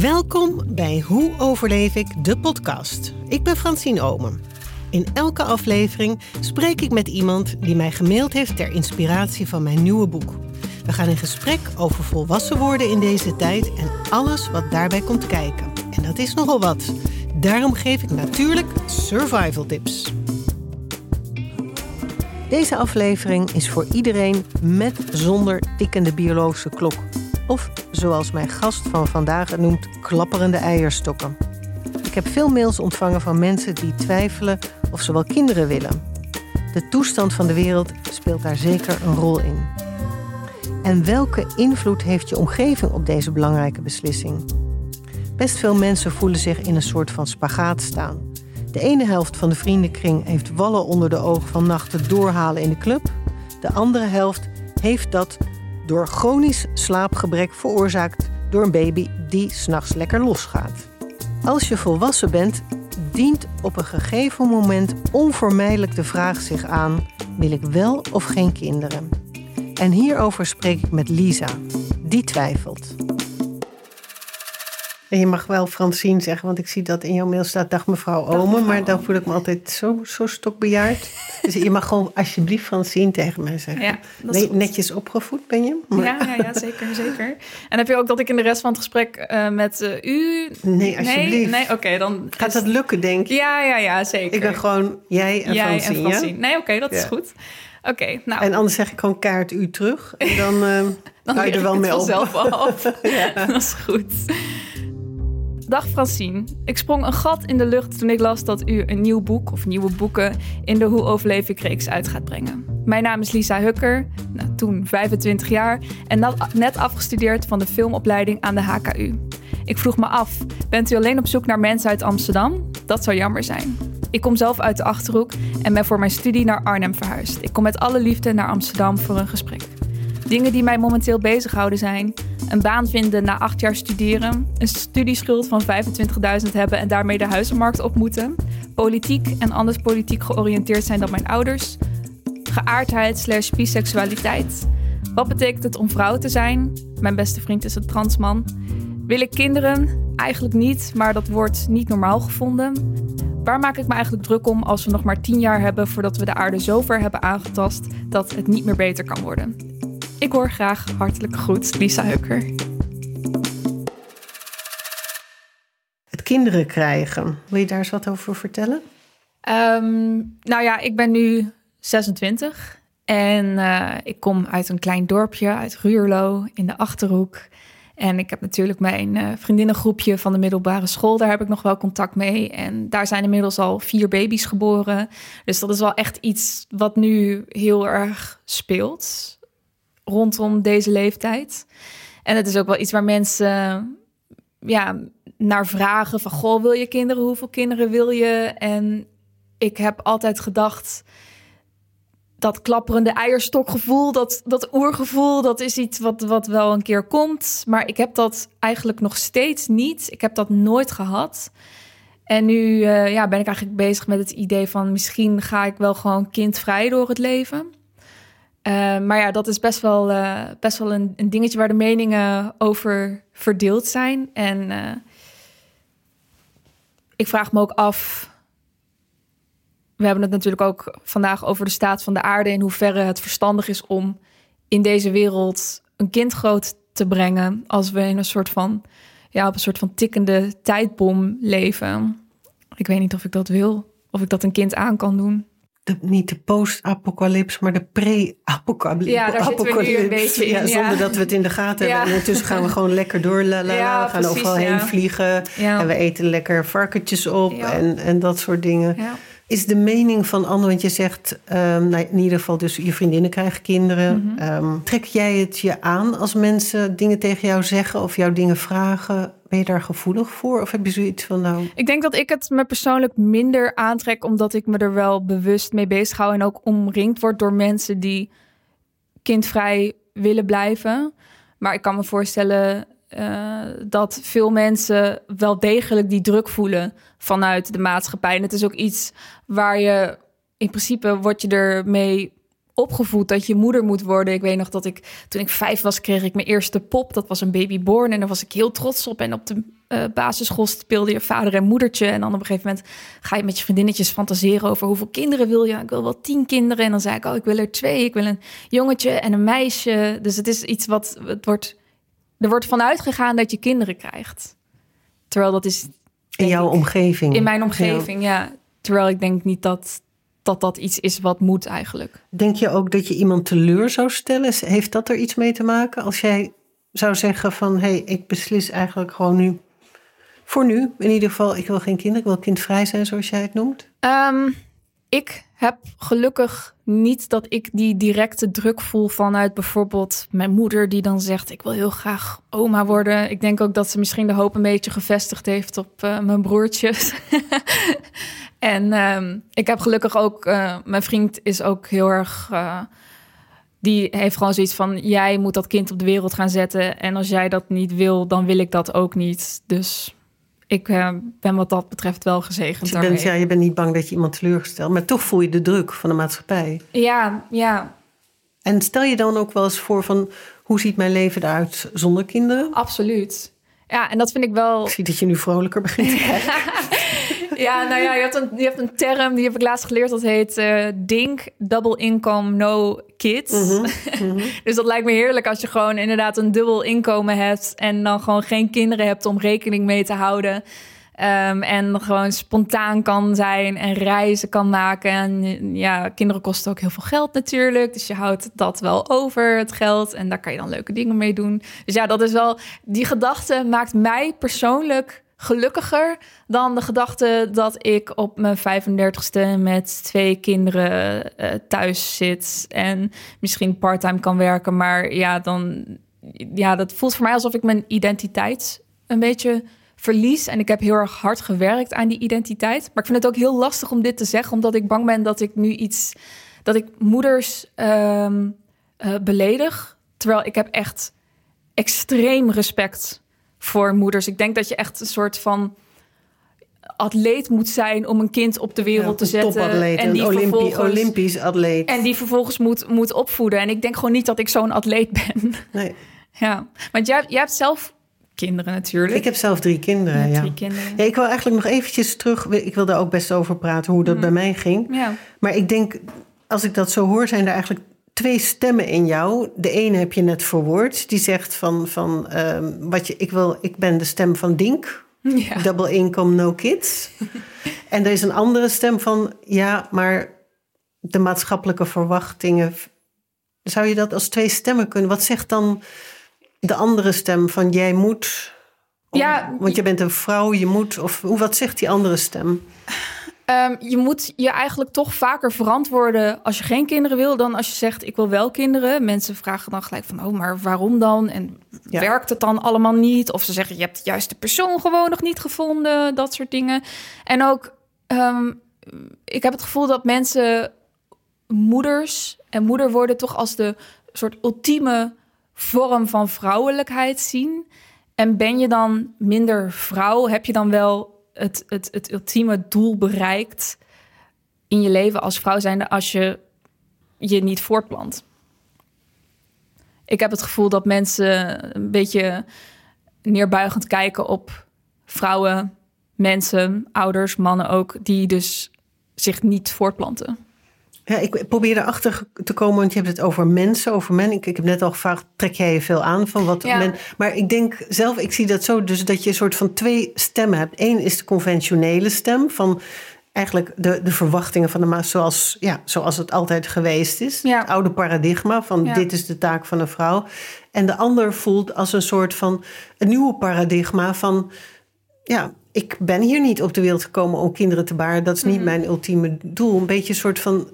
Welkom bij Hoe overleef ik de podcast. Ik ben Francine Omen. In elke aflevering spreek ik met iemand die mij gemaild heeft ter inspiratie van mijn nieuwe boek. We gaan in gesprek over volwassen worden in deze tijd en alles wat daarbij komt kijken. En dat is nogal wat. Daarom geef ik natuurlijk survival tips. Deze aflevering is voor iedereen met zonder tikkende biologische klok. Of zoals mijn gast van vandaag het noemt, klapperende eierstokken. Ik heb veel mails ontvangen van mensen die twijfelen of ze wel kinderen willen. De toestand van de wereld speelt daar zeker een rol in. En welke invloed heeft je omgeving op deze belangrijke beslissing? Best veel mensen voelen zich in een soort van spagaat staan. De ene helft van de vriendenkring heeft wallen onder de ogen van nachten doorhalen in de club. De andere helft heeft dat door chronisch slaapgebrek veroorzaakt door een baby die s'nachts lekker losgaat. Als je volwassen bent, dient op een gegeven moment onvermijdelijk de vraag zich aan: wil ik wel of geen kinderen? En hierover spreek ik met Lisa. Die twijfelt. En je mag wel Francine zeggen, want ik zie dat in jouw mail staat dag mevrouw Omen. Maar dan voel ik me altijd zo, zo stokbejaard. dus je mag gewoon alsjeblieft Francine tegen mij zeggen. Ja, nee, netjes opgevoed ben je. Ja, ja, ja, zeker, zeker. En heb je ook dat ik in de rest van het gesprek uh, met uh, u... Nee, alsjeblieft. Nee, nee oké, dan... Gaat dat lukken, denk je? Ja, ja, ja, zeker. Ik ben gewoon jij en jij Francine. En Francine. Nee, oké, dat is goed. Oké, nou. En anders zeg ik gewoon kaart u terug. En dan, uh, dan je er wel mee op. af. ja. Dat is goed. Dag Francine. Ik sprong een gat in de lucht toen ik las dat u een nieuw boek of nieuwe boeken in de Hoe overleef ik reeks uit gaat brengen. Mijn naam is Lisa Hukker, nou, toen 25 jaar en net afgestudeerd van de filmopleiding aan de HKU. Ik vroeg me af, bent u alleen op zoek naar mensen uit Amsterdam? Dat zou jammer zijn. Ik kom zelf uit de Achterhoek en ben voor mijn studie naar Arnhem verhuisd. Ik kom met alle liefde naar Amsterdam voor een gesprek. Dingen die mij momenteel bezighouden zijn: een baan vinden na acht jaar studeren, een studieschuld van 25.000 hebben en daarmee de huizenmarkt op moeten, politiek en anders politiek georiënteerd zijn dan mijn ouders, geaardheid slash biseksualiteit. Wat betekent het om vrouw te zijn? Mijn beste vriend is een transman. Wil ik kinderen? Eigenlijk niet, maar dat wordt niet normaal gevonden. Waar maak ik me eigenlijk druk om als we nog maar tien jaar hebben voordat we de aarde zo ver hebben aangetast dat het niet meer beter kan worden? Ik hoor graag hartelijk groet, Lisa Hukker. Het kinderen krijgen. Wil je daar eens wat over vertellen? Um, nou ja, ik ben nu 26 en uh, ik kom uit een klein dorpje, uit Ruurlo in de Achterhoek. En ik heb natuurlijk mijn uh, vriendinnengroepje van de middelbare school. Daar heb ik nog wel contact mee. En daar zijn inmiddels al vier baby's geboren. Dus dat is wel echt iets wat nu heel erg speelt rondom deze leeftijd. En het is ook wel iets waar mensen ja, naar vragen van... goh, wil je kinderen? Hoeveel kinderen wil je? En ik heb altijd gedacht... dat klapperende eierstokgevoel, dat, dat oergevoel... dat is iets wat, wat wel een keer komt. Maar ik heb dat eigenlijk nog steeds niet. Ik heb dat nooit gehad. En nu uh, ja, ben ik eigenlijk bezig met het idee van... misschien ga ik wel gewoon kindvrij door het leven... Uh, maar ja, dat is best wel, uh, best wel een, dingetje waar de meningen over verdeeld zijn. En uh, ik vraag me ook af. We hebben het natuurlijk ook vandaag over de staat van de aarde. In hoeverre het verstandig is om in deze wereld een kind groot te brengen. Als we in een soort van, ja, op een soort van tikkende tijdbom leven. Ik weet niet of ik dat wil. Of ik dat een kind aan kan doen niet de post-apocalypse, maar de pre-apocalypse. Ja, daar zitten we nu een beetje in. Ja, zonder dat we het in de gaten hebben. En intussen gaan we gewoon lekker door. La, la, ja, we gaan precies, overal heen vliegen. En we eten lekker varkentjes op en, en dat soort dingen. Is de mening van anderen, want je zegt um, nou, in ieder geval dus je vriendinnen krijgen kinderen. Mhm. Ehm, trek jij het je aan als mensen dingen tegen jou zeggen of jou dingen vragen? Ben je daar gevoelig voor? Of heb je zoiets van nou... Ik denk dat ik het me persoonlijk minder aantrek... omdat ik me er wel bewust mee bezig hou... en ook omringd word door mensen die kindvrij willen blijven. Maar ik kan me voorstellen uh, dat veel mensen wel degelijk die druk voelen vanuit de maatschappij. En het is ook iets waar je in principe word je ermee opgevoed dat je moeder moet worden. Ik weet nog dat ik toen ik vijf was, kreeg ik mijn eerste pop. Dat was een babyborn en daar was ik heel trots op. En op de uh, basisschool speelde je vader en moedertje. En dan op een gegeven moment ga je met je vriendinnetjes fantaseren over hoeveel kinderen wil je. Ik wil wel tien kinderen. En dan zei ik, oh, ik wil er twee. Ik wil een jongetje en een meisje. Dus het is iets wat het wordt. Er wordt vanuit gegaan dat je kinderen krijgt. Terwijl dat is. In jouw omgeving. In mijn omgeving, ja. Terwijl ik denk niet dat, dat dat iets is wat moet eigenlijk. Denk je ook dat je iemand teleur zou stellen? Heeft dat er iets mee te maken? Als jij zou zeggen van hé, hey, ik beslis eigenlijk gewoon nu. Voor nu, in ieder geval, ik wil geen kinderen, ik wil kindvrij zijn, zoals jij het noemt. Um, ik heb gelukkig niet dat ik die directe druk voel vanuit bijvoorbeeld mijn moeder, die dan zegt: Ik wil heel graag oma worden. Ik denk ook dat ze misschien de hoop een beetje gevestigd heeft op uh, mijn broertjes. en um, ik heb gelukkig ook, uh, mijn vriend is ook heel erg. Uh, die heeft gewoon zoiets van: jij moet dat kind op de wereld gaan zetten. En als jij dat niet wil, dan wil ik dat ook niet. Dus ik uh, ben wat dat betreft wel gezegend. Je bent, ja, je bent niet bang dat je iemand teleurstelt, maar toch voel je de druk van de maatschappij. Ja, ja. En stel je dan ook wel eens voor van hoe ziet mijn leven eruit zonder kinderen? Absoluut. Ja, en dat vind ik wel. Ik zie dat je nu vrolijker begint te. ja, nou ja, je hebt, een, je hebt een term, die heb ik laatst geleerd, dat heet uh, DINK, Double Income No Kids. Mm -hmm. dus dat lijkt me heerlijk als je gewoon inderdaad een dubbel inkomen hebt en dan gewoon geen kinderen hebt om rekening mee te houden. Um, en gewoon spontaan kan zijn en reizen kan maken. En ja, kinderen kosten ook heel veel geld natuurlijk. Dus je houdt dat wel over, het geld. En daar kan je dan leuke dingen mee doen. Dus ja, dat is wel. Die gedachte maakt mij persoonlijk gelukkiger dan de gedachte dat ik op mijn 35ste met twee kinderen uh, thuis zit en misschien parttime kan werken. Maar ja, dan ja, dat voelt voor mij alsof ik mijn identiteit een beetje verlies. En ik heb heel erg hard gewerkt aan die identiteit. Maar ik vind het ook heel lastig om dit te zeggen, omdat ik bang ben dat ik nu iets dat ik moeders um, uh, beledig. Terwijl ik heb echt extreem respect voor moeders. Ik denk dat je echt een soort van atleet moet zijn om een kind op de wereld te zetten. En die Olympi Olympisch atleet. En die vervolgens moet, moet opvoeden. En ik denk gewoon niet dat ik zo'n atleet ben. Nee. Ja, want jij, jij hebt zelf kinderen natuurlijk. Ik heb zelf drie kinderen, ja. Drie kinderen. ja. Ik wil eigenlijk nog eventjes terug... Ik wil daar ook best over praten, hoe dat mm. bij mij ging. Ja. Maar ik denk, als ik dat zo hoor... zijn er eigenlijk twee stemmen in jou. De ene heb je net verwoord. Die zegt van, van um, wat je, ik, wil, ik ben de stem van Dink. Ja. Double income, no kids. en er is een andere stem van, ja, maar de maatschappelijke verwachtingen. Zou je dat als twee stemmen kunnen? Wat zegt dan de andere stem van jij moet? Om, ja, want je bent een vrouw, je moet. Of wat zegt die andere stem? Um, je moet je eigenlijk toch vaker verantwoorden als je geen kinderen wil, dan als je zegt ik wil wel kinderen. Mensen vragen dan gelijk van oh, maar waarom dan? En ja. werkt het dan allemaal niet? Of ze zeggen je hebt de juiste persoon gewoon nog niet gevonden, dat soort dingen. En ook, um, ik heb het gevoel dat mensen moeders en moeder worden toch als de soort ultieme vorm van vrouwelijkheid zien. En ben je dan minder vrouw? Heb je dan wel het, het, het ultieme doel bereikt in je leven als vrouw zijnde als je je niet voortplant. Ik heb het gevoel dat mensen een beetje neerbuigend kijken op vrouwen, mensen, ouders, mannen ook, die dus zich niet voortplanten. Ja, ik probeer erachter te komen, want je hebt het over mensen, over men. Ik, ik heb net al gevraagd, trek jij je veel aan van wat Ja. men... Maar ik denk zelf, ik zie dat zo, dus dat je een soort van twee stemmen hebt. Eén is de conventionele stem van eigenlijk de, de verwachtingen van de maas, zoals, ja, zoals het altijd geweest is. Ja. Het oude paradigma van Ja. dit is de taak van een vrouw. En de ander voelt als een soort van een nieuwe paradigma van... Ja, ik ben hier niet op de wereld gekomen om kinderen te baren. Dat is niet Mhm. mijn ultieme doel. Een beetje een soort van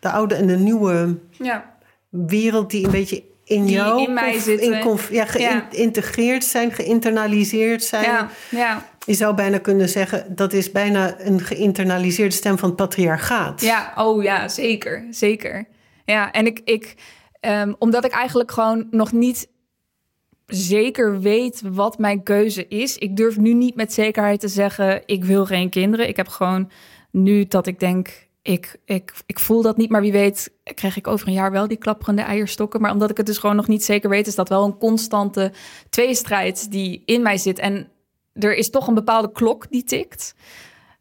de oude en de nieuwe Ja, wereld die een beetje in Die jou in mij zitten. in ja, Ja. geïntegreerd zijn, geïnternaliseerd zijn. ja, ja. Je zou bijna kunnen zeggen dat is bijna een geïnternaliseerde stem van het patriarchaat. Ja, oh ja, zeker, zeker. Ja, en ik, ik ehm, omdat ik eigenlijk gewoon nog niet zeker weet wat mijn keuze is. Ik durf nu niet met zekerheid te zeggen, ik wil geen kinderen. Ik heb gewoon nu dat ik denk, ik, ik, ik voel dat niet, maar wie weet krijg ik over een jaar wel die klapperende eierstokken. Maar omdat ik het dus gewoon nog niet zeker weet, is dat wel een constante tweestrijd die in mij zit. En er is toch een bepaalde klok die tikt.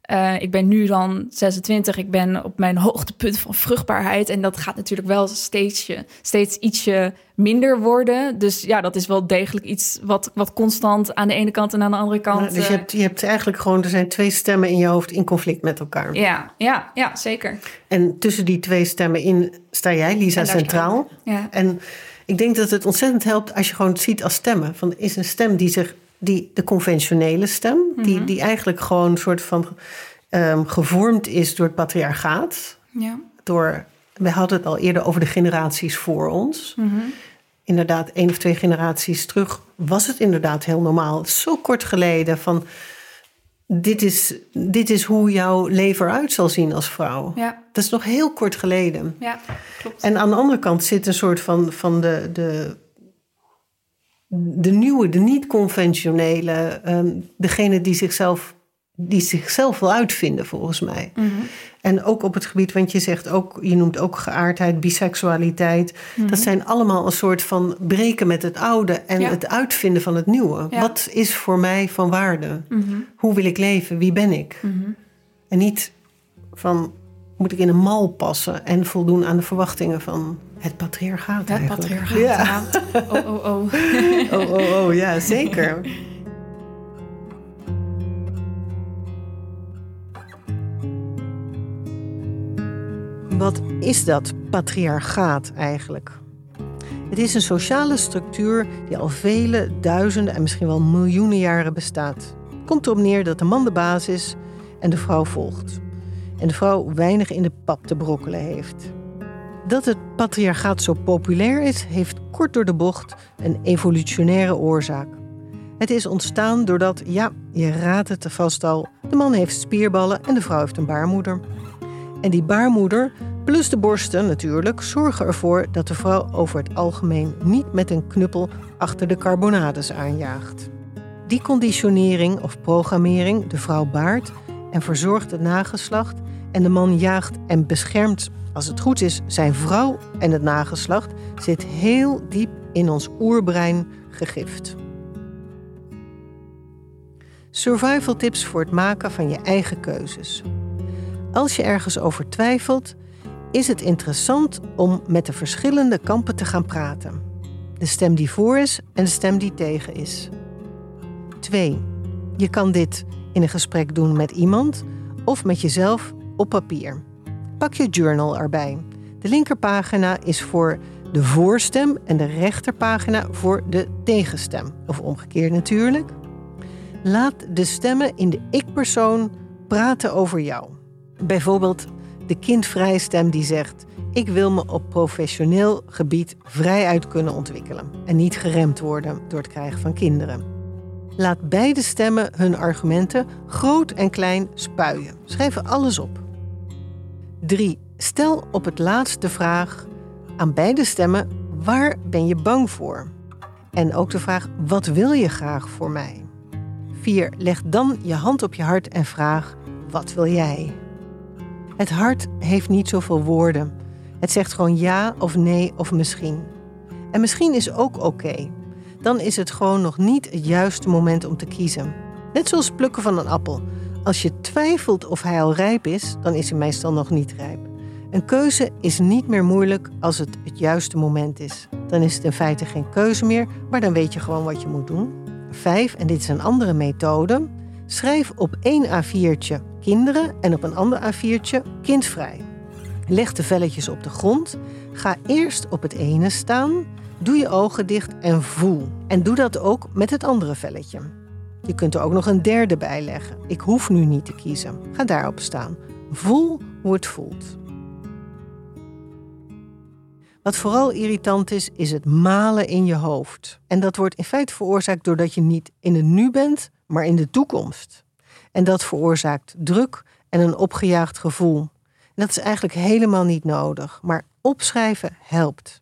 Uh, ik ben nu dan 26, ik ben op mijn hoogtepunt van vruchtbaarheid. En dat gaat natuurlijk wel steeds, steeds ietsje minder worden. Dus ja, dat is wel degelijk iets wat, wat constant aan de ene kant en aan de andere kant. Nou, dus je hebt, je hebt eigenlijk gewoon, er zijn twee stemmen in je hoofd in conflict met elkaar. Ja, ja, ja zeker. En tussen die twee stemmen in sta jij, Lisa, centraal. Ja. En ik denk dat het ontzettend helpt als je gewoon ziet als stemmen. Van is een stem die zich die, de conventionele stem, die, mhm. die eigenlijk gewoon een soort van um, gevormd is door het patriarchaat. Ja. Door, we hadden het al eerder over de generaties voor ons. Mhm. Inderdaad, één of twee generaties terug was het inderdaad heel normaal. Zo kort geleden van dit is, dit is hoe jouw leven eruit zal zien als vrouw. Ja. Dat is nog heel kort geleden. Ja, klopt. En aan de andere kant zit een soort van, van de, de de nieuwe, de niet-conventionele, um, degene die zichzelf, die zichzelf wil uitvinden, volgens mij. Mhm. En ook op het gebied, want je zegt ook, je noemt ook geaardheid, biseksualiteit. Dat mhm. zijn allemaal een soort van breken met het oude en het uitvinden van het nieuwe. Wat is voor mij van waarde? Mhm. Hoe wil ik leven? Wie ben ik? En niet van moet ik in een mal passen en voldoen aan de verwachtingen van het patriarchaat. Het patriarchaat. Ja. Oh, oh, oh. oh, oh, oh, ja, zeker. Wat is dat patriarchaat eigenlijk? Het is een sociale structuur die al vele duizenden en misschien wel miljoenen jaren bestaat. Het komt erop neer dat de man de baas is en de vrouw volgt. En de vrouw weinig in de pap te brokkelen heeft. Dat het patriarchaat zo populair is, heeft kort door de bocht een evolutionaire oorzaak. Het is ontstaan doordat, ja, je raadt het vast al, de man heeft spierballen en de vrouw heeft een baarmoeder. En die baarmoeder, plus de borsten natuurlijk, zorgen ervoor dat de vrouw over het algemeen niet met een knuppel achter de carbonades aanjaagt. Die conditionering of programmering de vrouw baart en verzorgt het nageslacht en de man jaagt en beschermt als het goed is, zijn vrouw en het nageslacht zit heel diep in ons oerbrein gegift. Survival tips voor het maken van je eigen keuzes. Als je ergens over twijfelt, is het interessant om met de verschillende kampen te gaan praten. De stem die voor is en de stem die tegen is. 2. Je kan dit in een gesprek doen met iemand of met jezelf op papier. Pak je journal erbij. De linkerpagina is voor de voorstem en de rechterpagina voor de tegenstem. Of omgekeerd natuurlijk. Laat de stemmen in de ik-persoon praten over jou. Bijvoorbeeld de kindvrije stem die zegt: Ik wil me op professioneel gebied vrijuit kunnen ontwikkelen en niet geremd worden door het krijgen van kinderen. Laat beide stemmen hun argumenten groot en klein spuien. Schrijf alles op. 3. Stel op het laatst de vraag aan beide stemmen: waar ben je bang voor? En ook de vraag: wat wil je graag voor mij? 4. Leg dan je hand op je hart en vraag: wat wil jij? Het hart heeft niet zoveel woorden. Het zegt gewoon ja of nee of misschien. En misschien is ook oké. Dan is het gewoon nog niet het juiste moment om te kiezen. Net zoals plukken van een appel. Als je twijfelt of hij al rijp is, dan is hij meestal nog niet rijp. Een keuze is niet meer moeilijk als het het juiste moment is. Dan is het in feite geen keuze meer, maar dan weet je gewoon wat je moet doen. Vijf, en dit is een andere methode. Schrijf op één A4'tje kinderen en op een ander A4'tje kindvrij. Leg de velletjes op de grond. Ga eerst op het ene staan. Doe je ogen dicht en voel. En doe dat ook met het andere velletje. Je kunt er ook nog een derde bij leggen. Ik hoef nu niet te kiezen. Ga daarop staan. Voel hoe het voelt. Wat vooral irritant is, is het malen in je hoofd. En dat wordt in feite veroorzaakt doordat je niet in het nu bent, maar in de toekomst. En dat veroorzaakt druk en een opgejaagd gevoel. Dat is eigenlijk helemaal niet nodig, maar opschrijven helpt.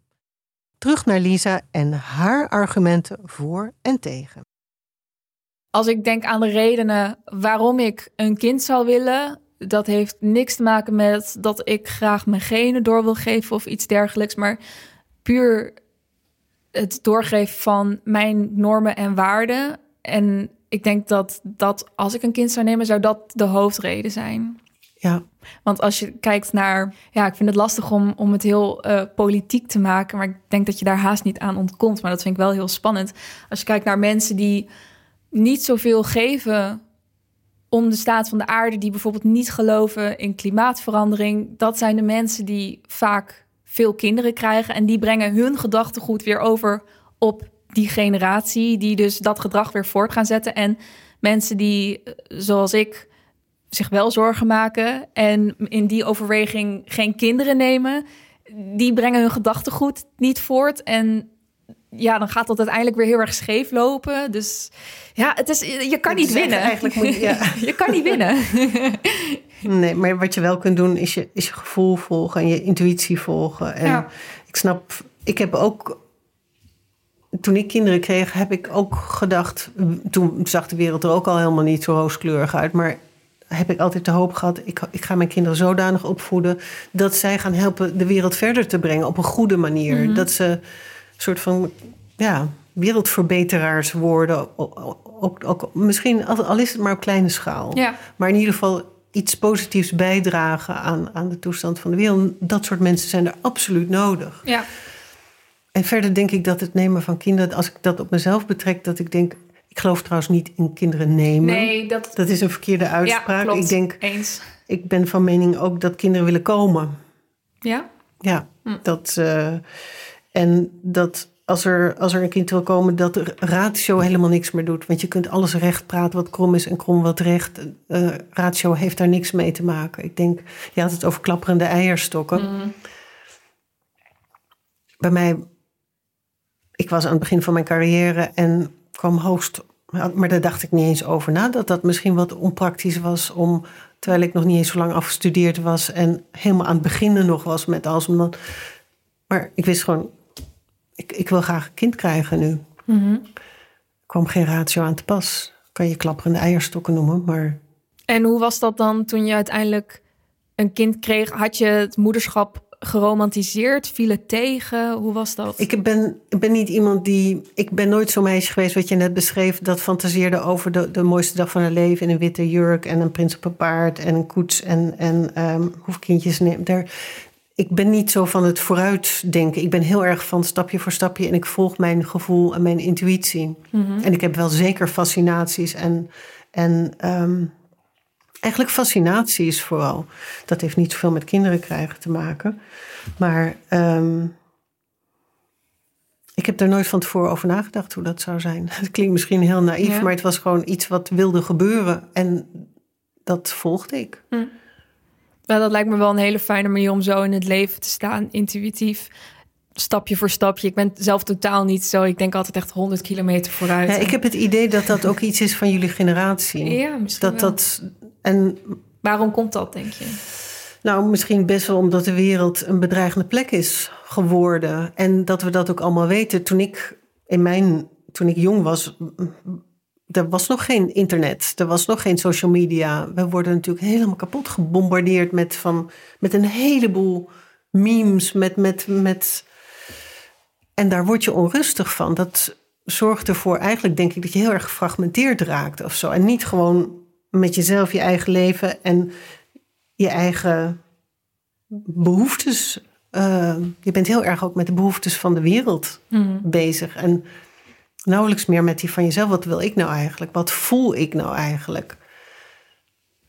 Terug naar Lisa en haar argumenten voor en tegen als ik denk aan de redenen waarom ik een kind zou willen, Dat heeft niks te maken met dat ik graag mijn genen door wil geven of iets dergelijks. Maar puur het doorgeven van mijn normen en waarden. En ik denk dat dat als ik een kind zou nemen, zou dat de hoofdreden zijn. Ja. Want als je kijkt naar, ja, ik vind het lastig om, om het heel uh, politiek te maken, maar ik denk dat je daar haast niet aan ontkomt. Maar dat vind ik wel heel spannend. Als je kijkt naar mensen die niet zoveel geven om de staat van de aarde, die bijvoorbeeld niet geloven in klimaatverandering, dat zijn de mensen die vaak veel kinderen krijgen en die brengen hun gedachtegoed weer over op die generatie, die dus dat gedrag weer voort gaan zetten. En mensen die, eh, zoals ik, zich wel zorgen maken en in die overweging geen kinderen nemen, die brengen hun gedachtegoed niet voort. En ja, dan gaat dat uiteindelijk weer heel erg scheef lopen. Dus ja, het is, je kan niet winnen. Eigenlijk moet je, ja. je kan niet winnen. nee, maar wat je wel kunt doen is je, is je gevoel volgen en je intuïtie volgen. En ja. ik snap, ik heb ook toen ik kinderen kreeg, heb ik ook gedacht. Toen zag de wereld er ook al helemaal niet zo rooskleurig uit. Maar heb ik altijd de hoop gehad, ik, ik ga mijn kinderen zodanig opvoeden dat zij gaan helpen de wereld verder te brengen op een goede manier. Mhm. Dat ze soort van ja, wereldverbeteraars worden. Ook, ook, misschien, al is het maar op kleine schaal. Ja. Maar in ieder geval iets positiefs bijdragen aan, aan de toestand van de wereld. Dat soort mensen zijn er absoluut nodig. Ja. En verder denk ik dat het nemen van kinderen, als ik dat op mezelf betrek, dat ik denk, ik geloof trouwens niet in kinderen nemen. Nee, dat, dat is een verkeerde uitspraak. Ja. Ik denk, Eens. ik ben van mening ook dat kinderen willen komen. Ja? Ja, hm. dat, uh, en dat als er, als er een kind wil komen, dat de ratio helemaal niks meer doet. Want je kunt alles recht praten wat krom is en krom wat recht. Uh, ratio heeft daar niks mee te maken. Ik denk, je had het over klapperende eierstokken. Mm. Bij mij ik was aan het begin van mijn carrière en kwam hoogst. Maar daar dacht ik niet eens over na. Dat dat misschien wat onpraktisch was om. Terwijl ik nog niet eens zo lang afgestudeerd was en helemaal aan het beginnen nog was met als. Maar ik wist gewoon, ik, ik wil graag een kind krijgen nu. Mm Er kwam geen ratio aan te pas. Kan je klapperende eierstokken noemen, maar. En hoe was dat dan toen je uiteindelijk een kind kreeg? Had je het moederschap geromantiseerd? Viel het tegen? Hoe was dat? Ik ben, ik ben niet iemand die. Ik ben nooit zo'n meisje geweest wat je net beschreef. dat fantaseerde over de, de mooiste dag van haar leven. in een witte jurk en een prins op een paard en een koets. en, en um, kindjes neemt. Daar, ik ben niet zo van het vooruitdenken. Ik ben heel erg van stapje voor stapje. en ik volg mijn gevoel en mijn intuïtie. Mhm. En ik heb wel zeker fascinaties en. en um, eigenlijk fascinaties vooral. Dat heeft niet zoveel met kinderen krijgen te maken. Maar um, ik heb er nooit van tevoren over nagedacht hoe dat zou zijn. Het klinkt misschien heel naïef, ja. maar het was gewoon iets wat wilde gebeuren. En dat volgde ik. Hm. Nou, dat lijkt me wel een hele fijne manier om zo in het leven te staan, intuïtief stapje voor stapje. Ik ben zelf totaal niet zo. Ik denk altijd echt 100 kilometer vooruit. Ja, ik heb het idee dat dat ook iets is van jullie generatie. Ja, misschien dat wel. dat en waarom komt dat, denk je? Nou, misschien best wel omdat de wereld een bedreigende plek is geworden en dat we dat ook allemaal weten. Toen ik in mijn toen ik jong was, er was nog geen internet, er was nog geen social media. We worden natuurlijk helemaal kapot gebombardeerd met van met een heleboel memes, met met met en daar word je onrustig van. Dat zorgt ervoor eigenlijk, denk ik, dat je heel erg gefragmenteerd raakt of zo. En niet gewoon met jezelf, je eigen leven en je eigen behoeftes. Uh, je bent heel erg ook met de behoeftes van de wereld mm. bezig. En nauwelijks meer met die van jezelf. Wat wil ik nou eigenlijk? Wat voel ik nou eigenlijk?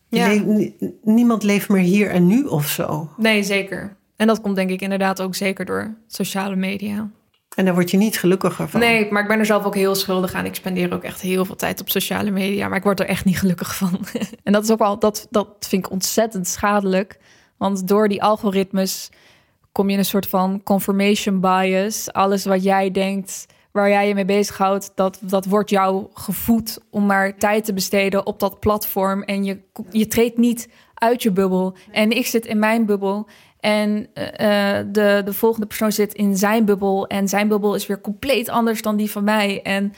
Ja. Le niemand leeft meer hier en nu of zo. Nee, zeker. En dat komt denk ik inderdaad ook zeker door sociale media. En daar word je niet gelukkiger van. Nee, maar ik ben er zelf ook heel schuldig aan. Ik spendeer ook echt heel veel tijd op sociale media, maar ik word er echt niet gelukkig van. en dat is ook wel, dat, dat vind ik ontzettend schadelijk. Want door die algoritmes kom je in een soort van confirmation bias. Alles wat jij denkt, waar jij je mee bezighoudt, dat, dat wordt jou gevoed om maar tijd te besteden op dat platform. En je, je treedt niet uit je bubbel. En ik zit in mijn bubbel. En uh, de, de volgende persoon zit in zijn bubbel. En zijn bubbel is weer compleet anders dan die van mij. En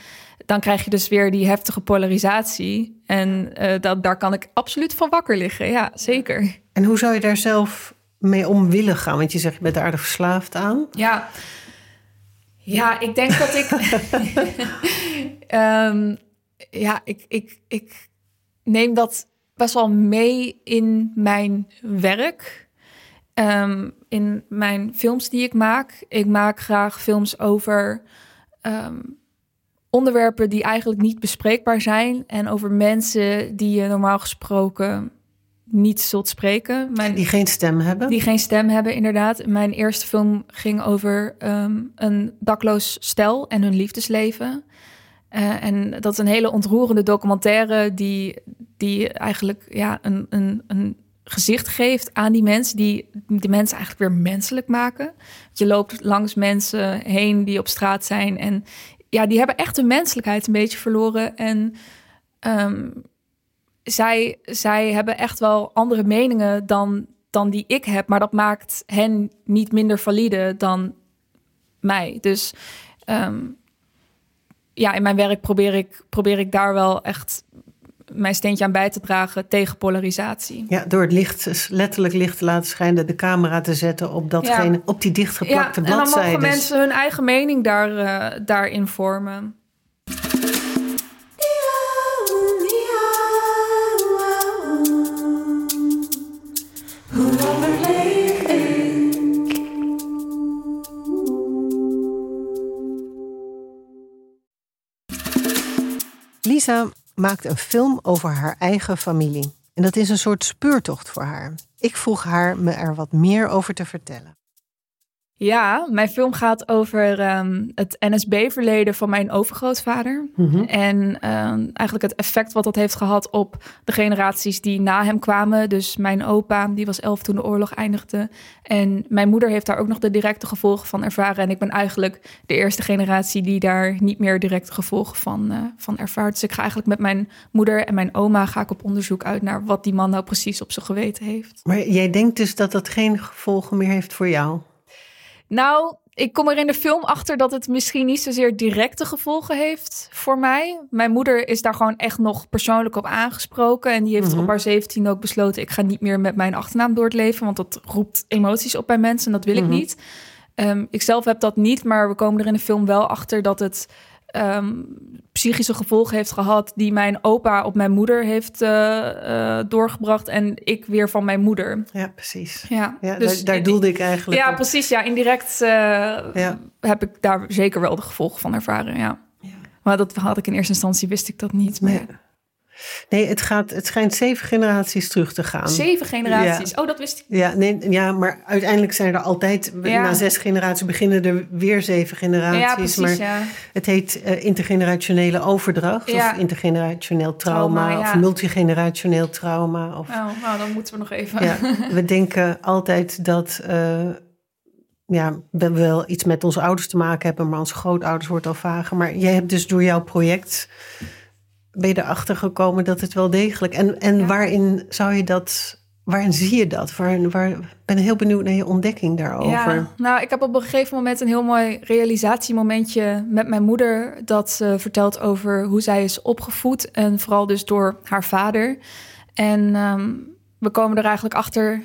dan krijg je dus weer die heftige polarisatie. En uh, dat, daar kan ik absoluut van wakker liggen. Ja, zeker. En hoe zou je daar zelf mee om willen gaan? Want je zegt, je bent er aardig verslaafd aan. Ja, ja ik denk dat ik... um, ja, ik, ik, ik neem dat best wel mee in mijn werk. Um, in mijn films die ik maak. Ik maak graag films over um, onderwerpen die eigenlijk niet bespreekbaar zijn. En over mensen die je normaal gesproken niet zult spreken. Mijn, die geen stem hebben? Die geen stem hebben, inderdaad. Mijn eerste film ging over um, een dakloos stel en hun liefdesleven. Uh, en dat is een hele ontroerende documentaire die, die eigenlijk ja, een, een, een gezicht geeft aan die mensen, die die mensen eigenlijk weer menselijk maken. Je loopt langs mensen heen die op straat zijn en ja, die hebben echt hun menselijkheid een beetje verloren. En um, zij, zij hebben echt wel andere meningen dan, dan die ik heb, maar dat maakt hen niet minder valide dan mij. Dus um, ja, in mijn werk probeer ik, probeer ik daar wel echt mijn steentje aan bij te dragen tegen polarisatie. Ja, door het licht, letterlijk licht te laten schijnen, de camera te zetten op datgene, op die dichtgeplakte ja, bladzijden. En dan mogen mensen hun eigen mening daar, uh, daarin vormen. Lisa maakt een film over haar eigen familie. En dat is een soort speurtocht voor haar. Ik vroeg haar me er wat meer over te vertellen. Ja, mijn film gaat over um, het NSB-verleden van mijn overgrootvader. Mm En um, eigenlijk het effect wat dat heeft gehad op de generaties die na hem kwamen. Dus mijn opa, die was elf toen de oorlog eindigde. En mijn moeder heeft daar ook nog de directe gevolgen van ervaren. En ik ben eigenlijk de eerste generatie die daar niet meer directe gevolgen van, uh, van ervaart. Dus ik ga eigenlijk met mijn moeder en mijn oma ga ik op onderzoek uit naar wat die man nou precies op zijn geweten heeft. Maar jij denkt dus dat dat geen gevolgen meer heeft voor jou? Nou, ik kom er in de film achter dat het misschien niet zozeer directe gevolgen heeft voor mij. Mijn moeder is daar gewoon echt nog persoonlijk op aangesproken. En die heeft mhm. op haar 17 ook besloten: ik ga niet meer met mijn achternaam door het leven. Want dat roept emoties op bij mensen en dat wil ik mhm. niet. Um, ik zelf heb dat niet, maar we komen er in de film wel achter dat het um, psychische gevolgen heeft gehad die mijn opa op mijn moeder heeft uh, uh, doorgebracht en ik weer van mijn moeder. Ja, precies. Ja, ja dus daar, daar doelde ik eigenlijk. Ja, precies. Ja, indirect uh, ja. heb ik daar zeker wel de gevolgen van ervaren. Ja. ja. Maar dat had ik in eerste instantie wist ik dat niet. Maar... Nee, het, gaat, het schijnt zeven generaties terug te gaan. Zeven generaties? Oh, dat wist ik. Ja, nee, ja, maar uiteindelijk zijn er altijd... Na zes generaties beginnen er weer zeven generaties. Ja, precies, maar ja. Het heet uh, intergenerationele overdracht. Of intergenerationeel trauma. trauma of multigenerationeel trauma. Of, oh, nou, dan moeten we nog even... Ja, we denken altijd dat... Uh, ja, we wel iets met onze ouders te maken hebben, maar onze grootouders wordt al vager. Maar jij hebt dus door jouw project ben je erachter gekomen dat het wel degelijk. En, en waarin zou je dat. Waarin zie je dat? Waar, waar, ben heel benieuwd naar je ontdekking daarover. Ja, nou, ik heb op een gegeven moment een heel mooi realisatiemomentje met mijn moeder. Dat ze vertelt over hoe zij is opgevoed. En vooral dus door haar vader. En ehm, we komen er eigenlijk achter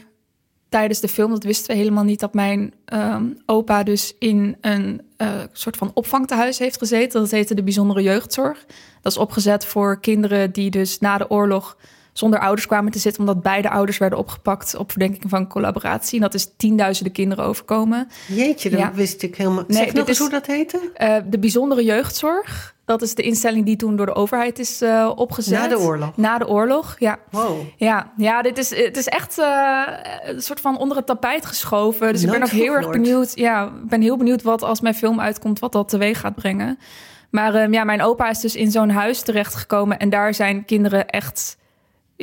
tijdens de film, dat wisten we helemaal niet, dat mijn ehm, opa dus in een uh, soort van opvangtehuis heeft gezeten. Dat heette de bijzondere jeugdzorg. Dat is opgezet voor kinderen die dus na de oorlog zonder ouders kwamen te zitten, omdat beide ouders werden opgepakt op verdenking van collaboratie. En dat is tienduizenden kinderen overkomen. Jeetje, dat wist ik helemaal. Nee, zeg nog eens hoe dat heette? Uh, de bijzondere jeugdzorg. Dat is de instelling die toen door de overheid is uh, opgezet. Na de oorlog? Na de oorlog, ja. Wow. Ja, ja dit is, het is echt uh, een soort van onder het tapijt geschoven. Dus ik ben ook heel erg benieuwd. Ja, ik ben heel benieuwd wat als mijn film uitkomt, wat dat teweeg gaat brengen. Maar um, ja, mijn opa is dus in zo'n huis terechtgekomen. En daar zijn kinderen echt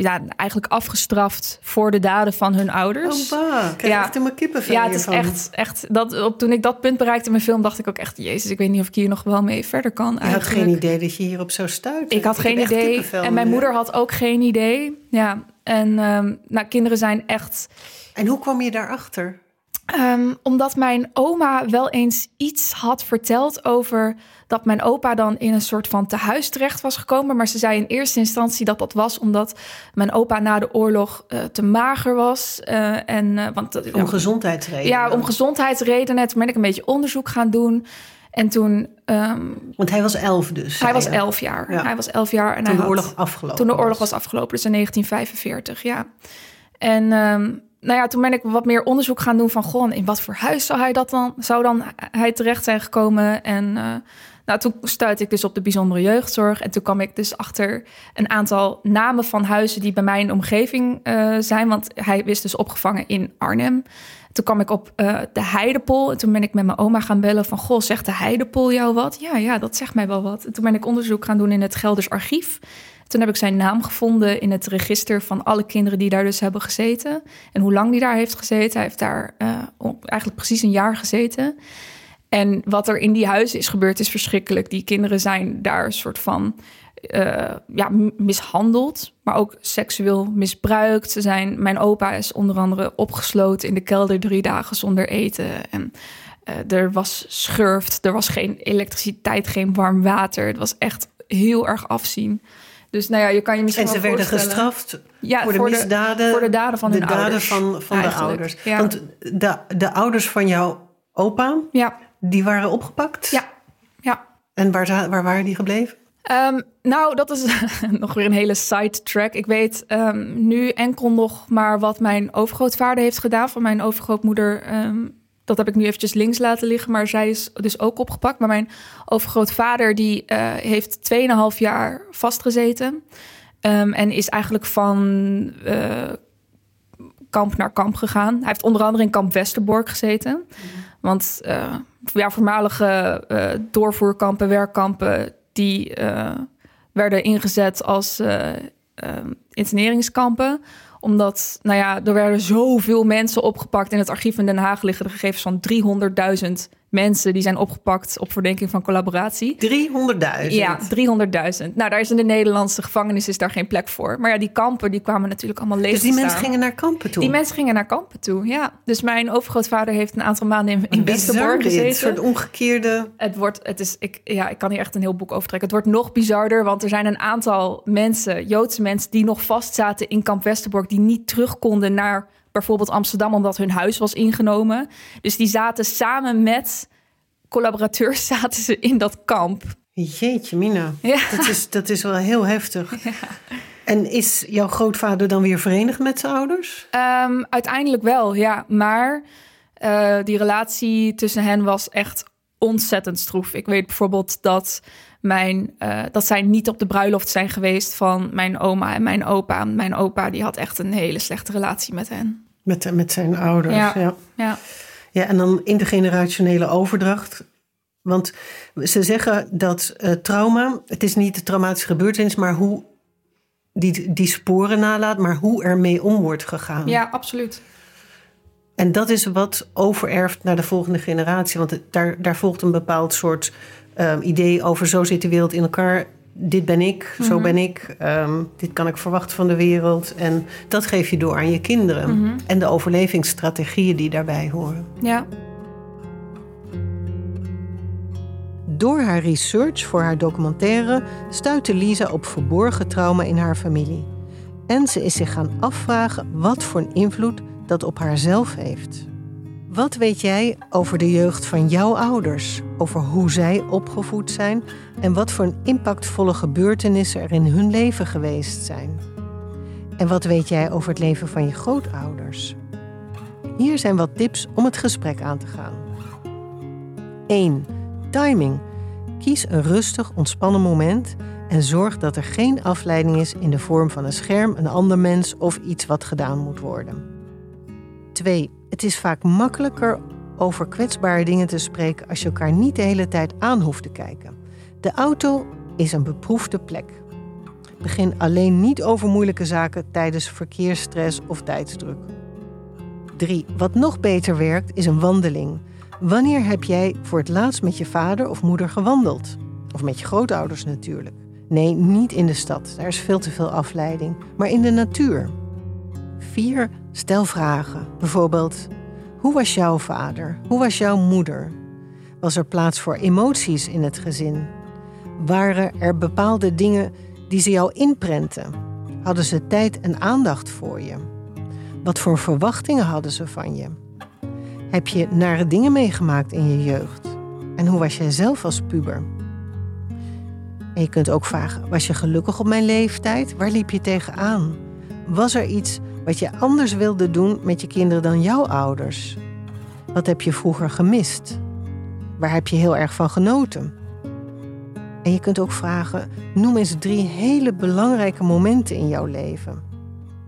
ja, eigenlijk afgestraft voor de daden van hun ouders. Oh, bah. Krijg ja. echt helemaal kippenvel Ja, het is echt, echt dat, op, toen ik dat punt bereikte in mijn film, dacht ik ook echt, jezus, ik weet niet of ik hier nog wel mee verder kan. Je had geen idee dat je hierop zou stuiten. Ik had geen idee. En mijn moeder had ook geen idee. Ja, en um, nou, kinderen zijn echt... En hoe kwam je daarachter? Ehm, omdat mijn oma wel eens iets had verteld over dat mijn opa dan in een soort van tehuis terecht was gekomen. Maar ze zei in eerste instantie dat dat was omdat mijn opa na de oorlog uh, te mager was. Uh, en, uh, want, om gezondheidsredenen? Ja, om gezondheidsredenen. Toen ben ik een beetje onderzoek gaan doen. En toen. Um, Want hij was elf dus. Hij was elf jaar. Ja. Hij was elf jaar. En toen hij de oorlog afgelopen Toen de oorlog was afgelopen, dus in 1945, ja. En um, nou ja, toen ben ik wat meer onderzoek gaan doen van... goh, in wat voor huis zou hij dat dan, zou dan hij terecht zijn gekomen? En uh, nou, toen stuitte ik dus op de bijzondere jeugdzorg. En toen kwam ik dus achter een aantal namen van huizen... die bij mij in de omgeving uh, zijn. Want hij is dus opgevangen in Arnhem. Toen kwam ik op uh, de Heidepol. En toen ben ik met mijn oma gaan bellen van... goh, zegt de Heidepol jou wat? Ja, ja, dat zegt mij wel wat. En toen ben ik onderzoek gaan doen in het Gelders Archief... Toen heb ik zijn naam gevonden in het register van alle kinderen die daar dus hebben gezeten. En hoe lang die daar heeft gezeten. Hij heeft daar uh, eigenlijk precies een jaar gezeten. En wat er in die huizen is gebeurd is verschrikkelijk. Die kinderen zijn daar een soort van uh, ja, mishandeld, maar ook seksueel misbruikt. Ze zijn, mijn opa is onder andere opgesloten in de kelder drie dagen zonder eten. En uh, er was schurft, er was geen elektriciteit, geen warm water. Het was echt heel erg afzien. Dus nou ja, je kan je misschien En ze werden gestraft ja, voor de misdaden, voor de daden van de hun daden ouders, van, van de ouders. Ja. Want de, de ouders van jouw opa, Ja, die waren opgepakt. ja, ja. En waar, waar waren die gebleven? Ehm, nou, dat is nog weer een hele sidetrack. Ik weet ehm, nu enkel nog maar wat mijn overgrootvader heeft gedaan van mijn overgrootmoeder. ehm, dat heb ik nu eventjes links laten liggen, maar zij is dus ook opgepakt. Maar mijn overgrootvader die eh, heeft 2,5 jaar vastgezeten. ehm, en is eigenlijk van eh, kamp naar kamp gegaan. Hij heeft onder andere in kamp Westerbork gezeten. Want eh, ja, voormalige doorvoerkampen, werkkampen, die werden ingezet als eh, eh, interneringskampen omdat, nou ja, er werden zoveel mensen opgepakt. In het archief in Den Haag liggen de gegevens van 300.000 mensen die zijn opgepakt op verdenking van collaboratie. 300.000. Ja, 300.000. Nou, daar is in de Nederlandse gevangenis is daar geen plek voor. Maar ja, die kampen die kwamen natuurlijk allemaal leeg Dus die mensen gingen naar kampen toe. Die mensen gingen naar kampen toe, ja. Dus mijn overgrootvader heeft een aantal maanden in, Westerbork gezeten. Een soort omgekeerde... Het wordt, het is, ik, ja, ik kan hier echt een heel boek over trekken. Het wordt nog bizarder, want er zijn een aantal mensen, Joodse mensen, die nog vastzaten in kamp Westerbork, die niet terug konden naar bijvoorbeeld Amsterdam, omdat hun huis was ingenomen. Dus die zaten samen met collaborateurs zaten ze in dat kamp. Jeetje, Mina. Ja. Dat, is, dat is wel heel heftig. En is jouw grootvader dan weer verenigd met zijn ouders? Ehm, uiteindelijk wel, ja. Maar eh, die relatie tussen hen was echt ontzettend stroef. Ik weet bijvoorbeeld dat, mijn, eh, dat zij niet op de bruiloft zijn geweest van mijn oma en mijn opa. Mijn opa die had echt een hele slechte relatie met hen. Met, met zijn ouders, Ja. ja. Ja, Ja, en dan intergenerationele overdracht. Want ze zeggen dat eh, trauma, het is niet de traumatische gebeurtenis, maar hoe die, die sporen nalaat, maar hoe ermee om wordt gegaan. ja absoluut. En dat is wat overerft naar de volgende generatie. Want het- daar, daar volgt een bepaald soort eh, idee over zo zit de wereld in elkaar. Dit ben ik, zo ben ik. ehm, dit kan ik verwachten van de wereld. En dat geef je door aan je kinderen. En de overlevingsstrategieën die daarbij horen. Ja, Door haar research voor haar documentaire stuitte Lisa op verborgen trauma in haar familie. En ze is zich gaan afvragen wat voor een invloed dat op haarzelf heeft. Wat weet jij over de jeugd van jouw ouders? Over hoe zij opgevoed zijn en wat voor een impactvolle gebeurtenissen er in hun leven geweest zijn? En wat weet jij over het leven van je grootouders? Hier zijn wat tips om het gesprek aan te gaan. 1. Timing. Kies een rustig, ontspannen moment en zorg dat er geen afleiding is in de vorm van een scherm, een ander mens of iets wat gedaan moet worden. 2. Het is vaak makkelijker over kwetsbare dingen te spreken als je elkaar niet de hele tijd aan hoeft te kijken. De auto is een beproefde plek. Begin alleen niet over moeilijke zaken tijdens verkeersstress of tijdsdruk. 3. Wat nog beter werkt is een wandeling. Wanneer heb jij voor het laatst met je vader of moeder gewandeld? Of met je grootouders natuurlijk. Nee, niet in de stad. Daar is veel te veel afleiding. Maar in de natuur. 4. Stel vragen. Bijvoorbeeld: Hoe was jouw vader? Hoe was jouw moeder? Was er plaats voor emoties in het gezin? Waren er bepaalde dingen die ze jou inprenten? Hadden ze tijd en aandacht voor je? Wat voor verwachtingen hadden ze van je? Heb je nare dingen meegemaakt in je jeugd? En hoe was jij zelf als puber? En je kunt ook vragen: was je gelukkig op mijn leeftijd? Waar liep je tegenaan? Was er iets wat je anders wilde doen met je kinderen dan jouw ouders? Wat heb je vroeger gemist? Waar heb je heel erg van genoten? En je kunt ook vragen: noem eens drie hele belangrijke momenten in jouw leven.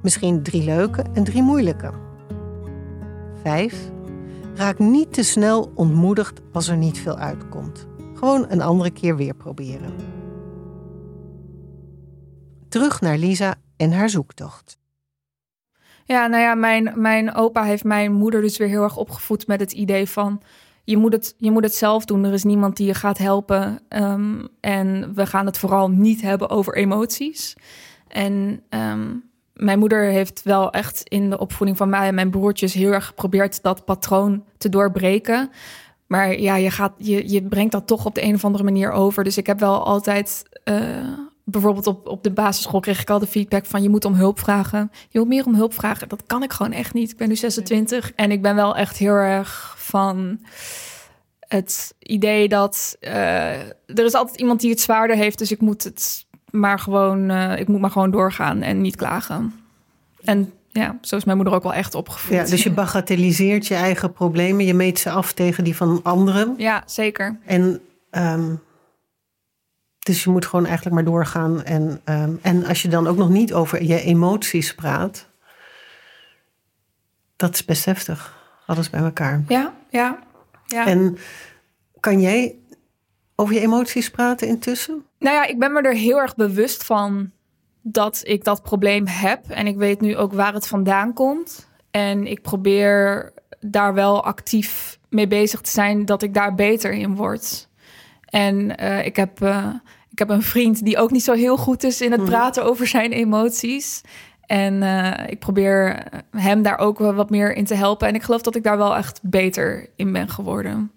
Misschien drie leuke en drie moeilijke. 5. Raak niet te snel ontmoedigd als er niet veel uitkomt. Gewoon een andere keer weer proberen. Terug naar Lisa en haar zoektocht. Ja, nou ja, mijn, mijn opa heeft mijn moeder dus weer heel erg opgevoed met het idee van je moet het, je moet het zelf doen. Er is niemand die je gaat helpen. Ehm, en we gaan het vooral niet hebben over emoties. En ehm, mijn moeder heeft wel echt in de opvoeding van mij en mijn broertjes heel erg geprobeerd dat patroon te doorbreken. Maar ja, je, gaat, je, je brengt dat toch op de een of andere manier over. Dus ik heb wel altijd. Uh, bijvoorbeeld op, op de basisschool kreeg ik al de feedback van je moet om hulp vragen. Je moet meer om hulp vragen. Dat kan ik gewoon echt niet. Ik ben nu 26 en ik ben wel echt heel erg van het idee dat uh, er is altijd iemand die het zwaarder heeft, dus ik moet het maar gewoon, uh, ik moet maar gewoon doorgaan en niet klagen. En ja, zo is mijn moeder ook wel echt opgevoed. Ja, dus je bagatelliseert je eigen problemen, je meet ze af tegen die van anderen. Ja, zeker. En um, dus je moet gewoon eigenlijk maar doorgaan. En, um, en als je dan ook nog niet over je emoties praat, dat is best heftig. Alles bij elkaar. Ja, ja. ja. En kan jij over je emoties praten intussen? Nou ja, ik ben me er heel erg bewust van dat ik dat probleem heb. En ik weet nu ook waar het vandaan komt. En ik probeer daar wel actief mee bezig te zijn dat ik daar beter in word. En uh, ik, heb, uh, ik heb een vriend die ook niet zo heel goed is in het mhm. praten over zijn emoties. En uh, ik probeer hem daar ook wat meer in te helpen. En ik geloof dat ik daar wel echt beter in ben geworden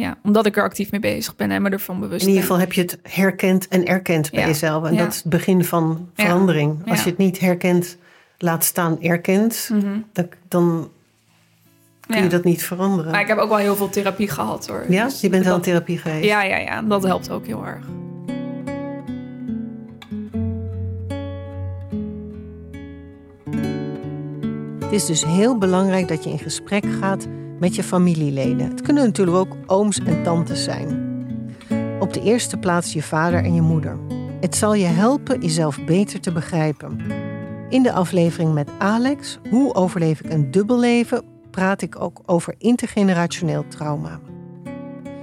ja, omdat ik er actief mee bezig ben en me ervan bewust In ieder geval heb je het herkend en erkend bij jezelf. En dat is het begin van verandering. Als je het niet herkent, laat staan erkent, mm dan, dan kun je dat niet veranderen. Maar ik heb ook wel heel veel therapie gehad hoor. Ja, dus je bent wel in therapie geweest. Ja, ja, ja, dat helpt ook heel erg. Het is dus heel belangrijk dat je in gesprek gaat met je familieleden. Het kunnen natuurlijk ook ooms en tantes zijn. Op de eerste plaats je vader en je moeder. Het zal je helpen jezelf beter te begrijpen. In de aflevering met Alex, Hoe overleef ik een dubbelleven, praat ik ook over intergenerationeel trauma.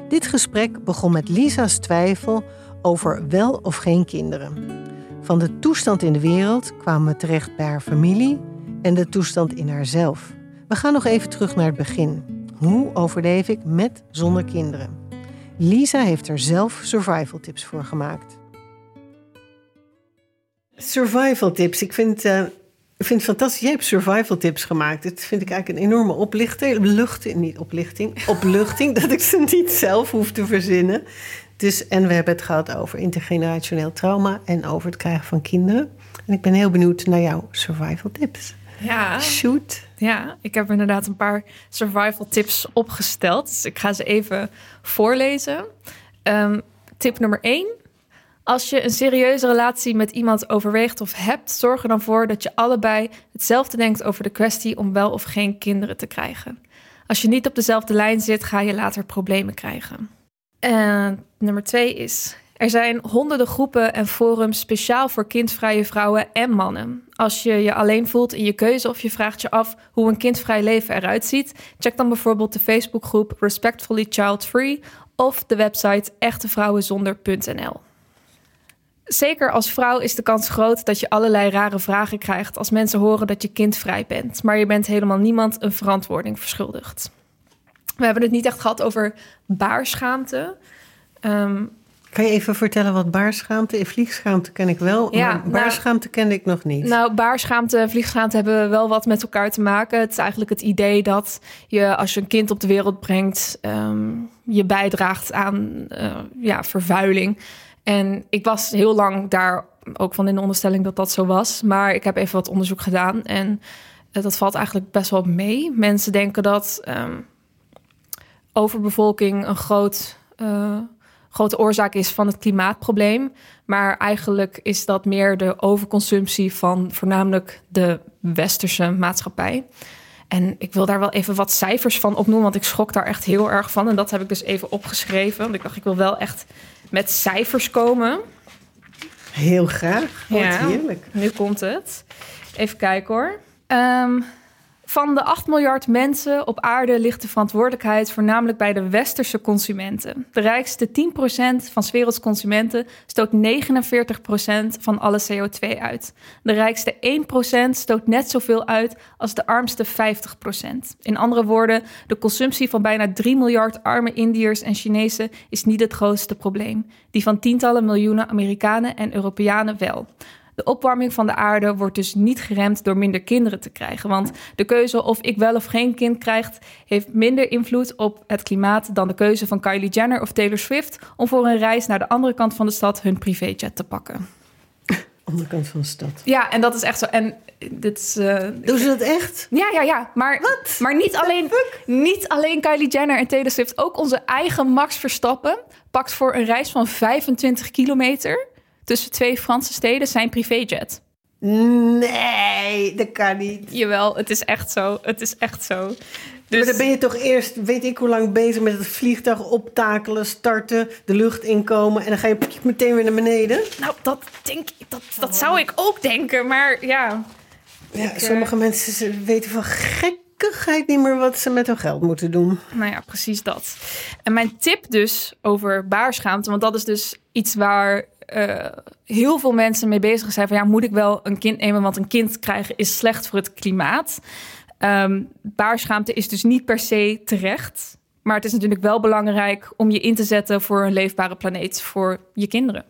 Dit gesprek begon met Lisa's twijfel over wel of geen kinderen. Van de toestand in de wereld kwamen we terecht bij haar familie en de toestand in haarzelf. We gaan nog even terug naar het begin. Hoe overleef ik met zonder kinderen? Lisa heeft er zelf survival tips voor gemaakt. Survival tips. Ik vind, uh, ik vind het fantastisch. Jij hebt survival tips gemaakt. Dat vind ik eigenlijk een enorme oplichting. Luchting, niet oplichting. Opluchting. dat ik ze niet zelf hoef te verzinnen. Dus, en we hebben het gehad over intergenerationeel trauma en over het krijgen van kinderen. En ik ben heel benieuwd naar jouw survival tips. Ja. Shoot. Ja, ik heb inderdaad een paar survival tips opgesteld. Dus ik ga ze even voorlezen. Um, tip nummer 1. Als je een serieuze relatie met iemand overweegt of hebt, zorg er dan voor dat je allebei hetzelfde denkt over de kwestie om wel of geen kinderen te krijgen. Als je niet op dezelfde lijn zit, ga je later problemen krijgen. En nummer twee is: er zijn honderden groepen en forums speciaal voor kindvrije vrouwen en mannen. Als je je alleen voelt in je keuze of je vraagt je af hoe een kindvrij leven eruit ziet, check dan bijvoorbeeld de Facebookgroep Respectfully Child Free of de website echtevrouwenzonder.nl. Zeker als vrouw is de kans groot dat je allerlei rare vragen krijgt als mensen horen dat je kindvrij bent, maar je bent helemaal niemand een verantwoording verschuldigd. We hebben het niet echt gehad over baarschaamte. Um, Kan je even vertellen wat baarschaamte is? Vliegschaamte ken ik wel, Ja, maar nou- baarschaamte kende ik nog niet. Nou, baarschaamte en vliegschaamte hebben wel wat met elkaar te maken. Het is eigenlijk het idee dat je als je een kind op de wereld brengt, ehm, je bijdraagt aan eh, ja, vervuiling. En ik was heel lang daar ook van in de onderstelling dat dat zo was. Maar ik heb even wat onderzoek gedaan en eh, dat valt eigenlijk best wel mee. Mensen denken dat ehm, overbevolking een groot, eh, grote oorzaak is van het klimaatprobleem. Maar eigenlijk is dat meer de overconsumptie van voornamelijk de westerse maatschappij. En ik wil daar wel even wat cijfers van opnoemen, want ik schrok daar echt heel erg van. En dat heb ik dus even opgeschreven. Want ik dacht, ik wil wel echt met cijfers komen. Heel graag. Ja. heerlijk. Nu komt het. Even kijken hoor. Ehm, van de 8 miljard mensen op aarde ligt de verantwoordelijkheid voornamelijk bij de westerse consumenten. De rijkste 10% van 's werelds consumenten stoot 49% van alle CO2 uit. De rijkste 1% stoot net zoveel uit als de armste 50%. In andere woorden, de consumptie van bijna 3 miljard arme Indiërs en Chinezen is niet het grootste probleem. Die van tientallen miljoenen Amerikanen en Europeanen wel. De opwarming van de aarde wordt dus niet geremd door minder kinderen te krijgen. Want de keuze of ik wel of geen kind krijg, heeft minder invloed op het klimaat dan de keuze van Kylie Jenner of Taylor Swift om voor een reis naar de andere kant van de stad hun privéjet te pakken. Andere kant van de stad. Ja, en dat is echt zo. En dit is. eh, Doen ze dat echt? ja, ja, ja. Maar, maar niet, alleen, niet alleen Kylie Jenner en Taylor Swift. Ook onze eigen Max Verstappen pakt voor een reis van 25 kilometer tussen twee Franse steden zijn privéjet. Nee, dat kan niet. Jawel, het is echt zo. Het is echt zo. Maar Dus dan ben je toch eerst, weet ik hoe lang, bezig met het vliegtuig optakelen, starten, de lucht inkomen en dan ga je meteen weer naar beneden. nou, dat denk ik, dat, dat zou ik ook denken. Maar ja, Ja, Ik, sommige mensen ze weten van gekkigheid niet meer wat ze met hun geld moeten doen. nou ja, precies dat. En mijn tip dus over baarschaamte, want dat is dus iets waar eh, heel veel mensen mee bezig zijn. Van ja, moet ik wel een kind nemen? Want een kind krijgen is slecht voor het klimaat. Ehm, baarschaamte is dus niet per se terecht. Maar het is natuurlijk wel belangrijk om je in te zetten voor een leefbare planeet voor je kinderen.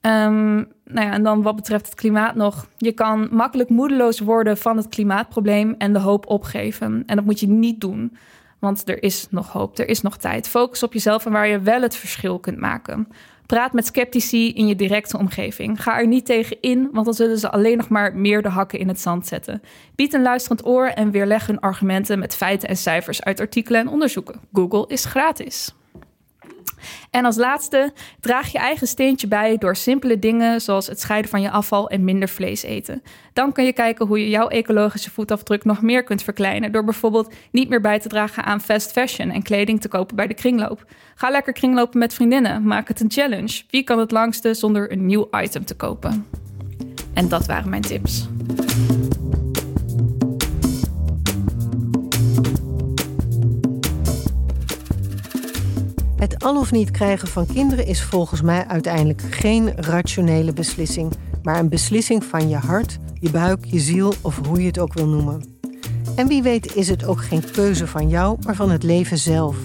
Ehm, nou ja, en dan wat betreft het klimaat nog. Je kan makkelijk moedeloos worden van het klimaatprobleem en de hoop opgeven. En dat moet je niet doen, want er is nog hoop, er is nog tijd. Focus op jezelf en waar je wel het verschil kunt maken. Praat met sceptici in je directe omgeving. Ga er niet tegen in, want dan zullen ze alleen nog maar meer de hakken in het zand zetten. Bied een luisterend oor en weerleg hun argumenten met feiten en cijfers uit artikelen en onderzoeken. Google is gratis. En als laatste, draag je eigen steentje bij door simpele dingen zoals het scheiden van je afval en minder vlees eten. Dan kun je kijken hoe je jouw ecologische voetafdruk nog meer kunt verkleinen door bijvoorbeeld niet meer bij te dragen aan fast fashion en kleding te kopen bij de kringloop. Ga lekker kringlopen met vriendinnen, maak het een challenge. Wie kan het langste zonder een nieuw item te kopen? En dat waren mijn tips. Het al of niet krijgen van kinderen is volgens mij uiteindelijk geen rationele beslissing, maar een beslissing van je hart, je buik, je ziel of hoe je het ook wil noemen. En wie weet is het ook geen keuze van jou, maar van het leven zelf.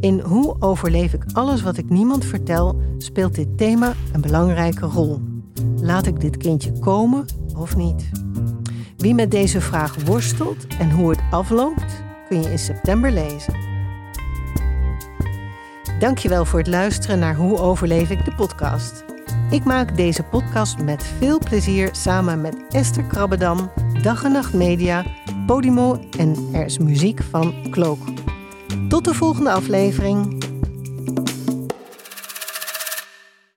In Hoe overleef ik alles wat ik niemand vertel, speelt dit thema een belangrijke rol. Laat ik dit kindje komen of niet? Wie met deze vraag worstelt en hoe het afloopt, kun je in september lezen. Dankjewel voor het luisteren naar Hoe overleef ik de podcast. Ik maak deze podcast met veel plezier samen met Esther Krabbedam, Dag en Nacht Media, Podimo en er is muziek van Klook. Tot de volgende aflevering.